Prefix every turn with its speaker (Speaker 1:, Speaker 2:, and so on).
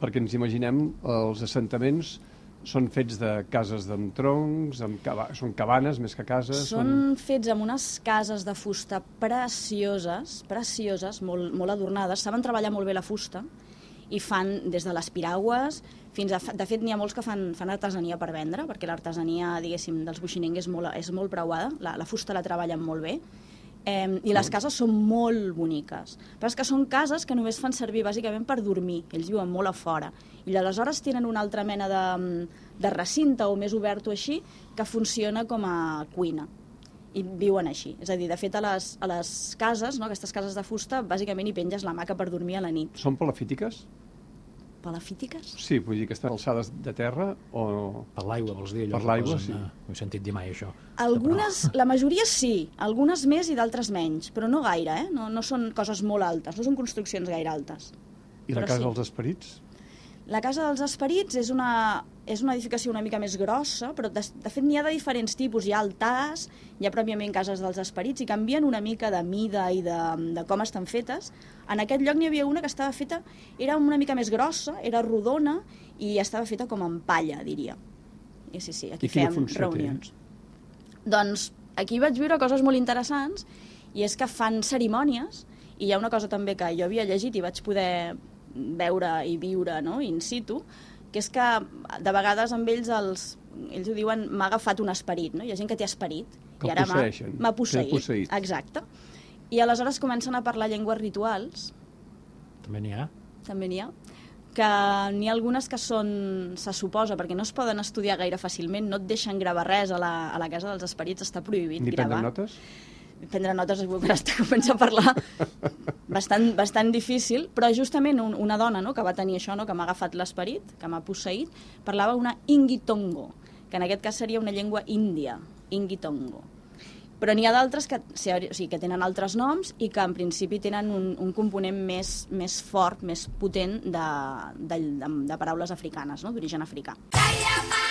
Speaker 1: perquè ens imaginem els assentaments són fets de cases amb troncs, amb cava són cabanes més que cases?
Speaker 2: Són, són fets amb unes cases de fusta precioses, precioses, molt, molt adornades. Saben treballar molt bé la fusta i fan des de les piragües fins a... De fet, n'hi ha molts que fan, fan artesania per vendre, perquè l'artesania, diguéssim, dels buixinencs és molt, és molt preuada, la, la fusta la treballen molt bé, Eh, I les cases són molt boniques. Però és que són cases que només fan servir bàsicament per dormir. Ells viuen molt a fora. I aleshores tenen una altra mena de, de recinte o més obert o així que funciona com a cuina i viuen així. És a dir, de fet, a les, a les cases, no, aquestes cases de fusta, bàsicament hi penges la maca per dormir a la nit.
Speaker 1: Són palafítiques?
Speaker 2: Palafítiques?
Speaker 1: Sí, vull dir que estan alçades de terra o...
Speaker 3: Per l'aigua, vols dir?
Speaker 1: Per l'aigua, sí.
Speaker 3: No he sentit dir mai això.
Speaker 2: Algunes, però... la majoria sí, algunes més i d'altres menys, però no gaire, eh? No, no són coses molt altes, no són construccions gaire altes.
Speaker 1: I la Casa sí. dels Esperits?
Speaker 2: La Casa dels Esperits és una, és una edificació una mica més grossa, però de, de fet n'hi ha de diferents tipus. Hi ha altars, hi ha pròpiament cases dels esperits, i canvien una mica de mida i de, de com estan fetes. En aquest lloc n'hi havia una que estava feta, era una mica més grossa, era rodona, i estava feta com en palla, diria. I sí, sí, aquí fèiem reunions. Té? Doncs aquí vaig viure coses molt interessants, i és que fan cerimònies, i hi ha una cosa també que jo havia llegit i vaig poder veure i viure no? in situ, que és que de vegades amb ells els, ells ho diuen m'ha agafat un esperit, no? Hi ha gent que té esperit
Speaker 1: que
Speaker 2: i ara
Speaker 1: m'ha
Speaker 2: posseït.
Speaker 1: posseït.
Speaker 2: Exacte. I aleshores comencen a parlar llengües rituals.
Speaker 3: També n'hi ha.
Speaker 2: També n'hi ha que n'hi ha algunes que són, se suposa, perquè no es poden estudiar gaire fàcilment, no et deixen gravar res a la, a la casa dels esperits, està prohibit
Speaker 1: Ni
Speaker 2: gravar.
Speaker 1: Ni prendre notes?
Speaker 2: Prendre notes quan està comença a parlar bastant, bastant difícil, però justament un, una dona no, que va tenir això, no, que m'ha agafat l'esperit, que m'ha posseït, parlava una ingitongo, que en aquest cas seria una llengua índia, ingitongo. Però n'hi ha d'altres que, o sigui, que tenen altres noms i que en principi tenen un, un component més, més fort, més potent de, de, de, de paraules africanes, no? d'origen africà. Calla,